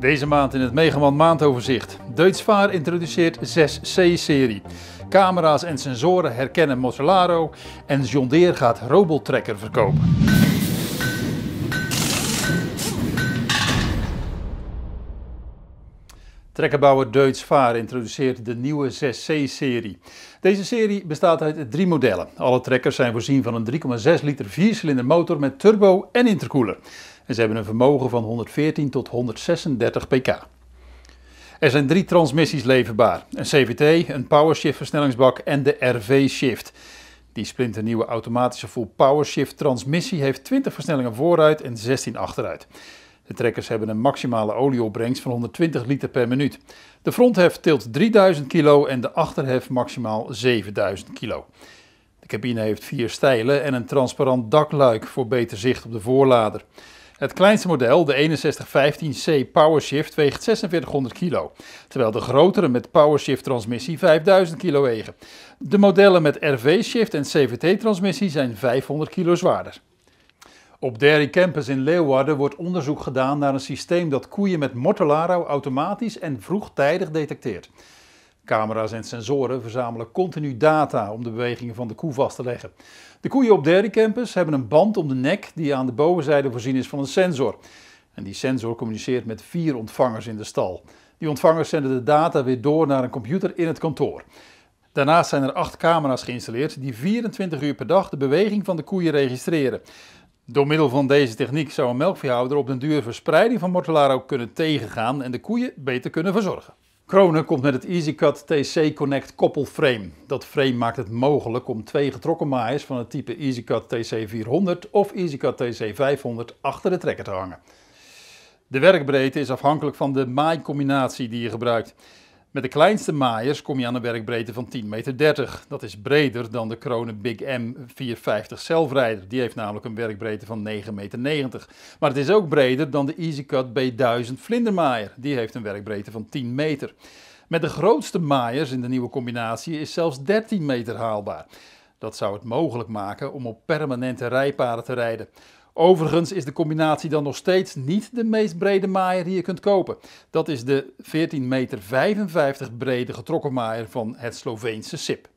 Deze maand in het Megaman maandoverzicht. Deutzvaar introduceert 6C-serie. Camera's en sensoren herkennen Motolaro en John Deere gaat Robotrekker verkopen. Trekkerbouwer Deutz Vaar introduceert de nieuwe 6C-serie. Deze serie bestaat uit drie modellen. Alle trekkers zijn voorzien van een 3,6 liter viercilinder motor met turbo en intercooler. En ze hebben een vermogen van 114 tot 136 pk. Er zijn drie transmissies leverbaar. Een CVT, een PowerShift versnellingsbak en de RV-Shift. Die splinternieuwe automatische full PowerShift transmissie heeft 20 versnellingen vooruit en 16 achteruit. De trekkers hebben een maximale olieopbrengst van 120 liter per minuut. De fronthef tilt 3000 kilo en de achterhef maximaal 7000 kilo. De cabine heeft vier stijlen en een transparant dakluik voor beter zicht op de voorlader. Het kleinste model, de 6115C PowerShift, weegt 4600 kilo, terwijl de grotere met PowerShift transmissie 5000 kilo wegen. De modellen met RV-shift en CVT-transmissie zijn 500 kilo zwaarder. Op Dairy Campus in Leeuwarden wordt onderzoek gedaan naar een systeem dat koeien met Mortellaro automatisch en vroegtijdig detecteert. Camera's en sensoren verzamelen continu data om de bewegingen van de koe vast te leggen. De koeien op Dairy Campus hebben een band om de nek die aan de bovenzijde voorzien is van een sensor. En die sensor communiceert met vier ontvangers in de stal. Die ontvangers zenden de data weer door naar een computer in het kantoor. Daarnaast zijn er acht camera's geïnstalleerd die 24 uur per dag de beweging van de koeien registreren. Door middel van deze techniek zou een melkveehouder op den duur verspreiding van Mortellaro kunnen tegengaan en de koeien beter kunnen verzorgen. Kronen komt met het EasyCut TC Connect koppelframe. Dat frame maakt het mogelijk om twee getrokken maaiers van het type EasyCut TC 400 of EasyCut TC 500 achter de trekker te hangen. De werkbreedte is afhankelijk van de maaicombinatie die je gebruikt. Met de kleinste maaiers kom je aan een werkbreedte van 10,30 meter. Dat is breder dan de Kronen Big M 450 zelfrijder. Die heeft namelijk een werkbreedte van 9,90 meter. Maar het is ook breder dan de EasyCut B1000 vlindermaaier. Die heeft een werkbreedte van 10 meter. Met de grootste maaiers in de nieuwe combinatie is zelfs 13 meter haalbaar. Dat zou het mogelijk maken om op permanente rijpaden te rijden. Overigens is de combinatie dan nog steeds niet de meest brede maaier die je kunt kopen. Dat is de 14,55 meter brede getrokken maaier van het Sloveense SIP.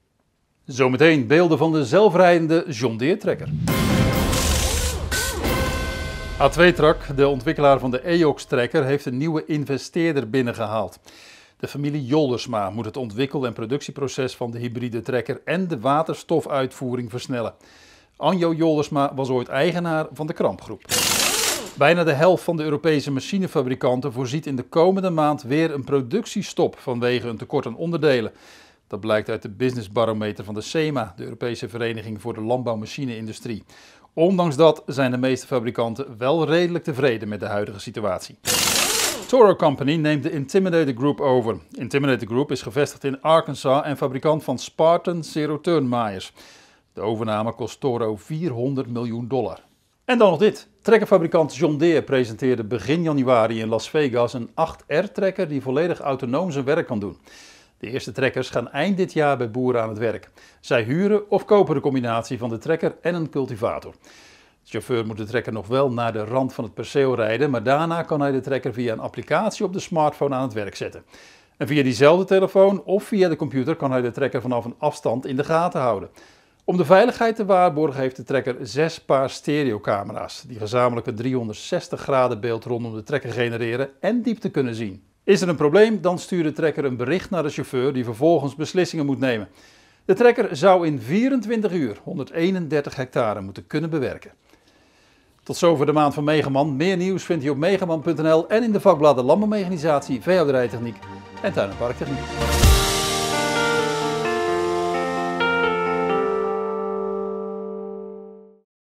Zometeen beelden van de zelfrijdende John Deere trekker. A2-Trak, de ontwikkelaar van de EOX-trekker, heeft een nieuwe investeerder binnengehaald. De familie Joldersma moet het ontwikkel- en productieproces van de hybride trekker en de waterstofuitvoering versnellen. Anjo Joldersma was ooit eigenaar van de Krampgroep. Bijna de helft van de Europese machinefabrikanten voorziet in de komende maand weer een productiestop vanwege een tekort aan onderdelen. Dat blijkt uit de businessbarometer van de SEMA, de Europese Vereniging voor de Landbouwmachine-industrie. Ondanks dat zijn de meeste fabrikanten wel redelijk tevreden met de huidige situatie. Toro Company neemt de Intimidator Group over. Intimidator Group is gevestigd in Arkansas en fabrikant van Spartan Zero Turn maaiers. De overname kost Toro 400 miljoen dollar. En dan nog dit. Trekkerfabrikant John Deere presenteerde begin januari in Las Vegas een 8R-trekker die volledig autonoom zijn werk kan doen. De eerste trekkers gaan eind dit jaar bij boeren aan het werk. Zij huren of kopen de combinatie van de trekker en een cultivator. De chauffeur moet de trekker nog wel naar de rand van het perceel rijden, maar daarna kan hij de trekker via een applicatie op de smartphone aan het werk zetten. En via diezelfde telefoon of via de computer kan hij de trekker vanaf een afstand in de gaten houden. Om de veiligheid te waarborgen heeft de trekker zes paar stereocamera's die gezamenlijk een 360 graden beeld rondom de trekker genereren en diepte kunnen zien. Is er een probleem, dan stuurt de trekker een bericht naar de chauffeur die vervolgens beslissingen moet nemen. De trekker zou in 24 uur 131 hectare moeten kunnen bewerken. Tot zover de maand van Megaman. Meer nieuws vindt u op megaman.nl en in de vakbladen Landbouwmechanisatie, Veehouderijtechniek en Tuin- en Parktechniek.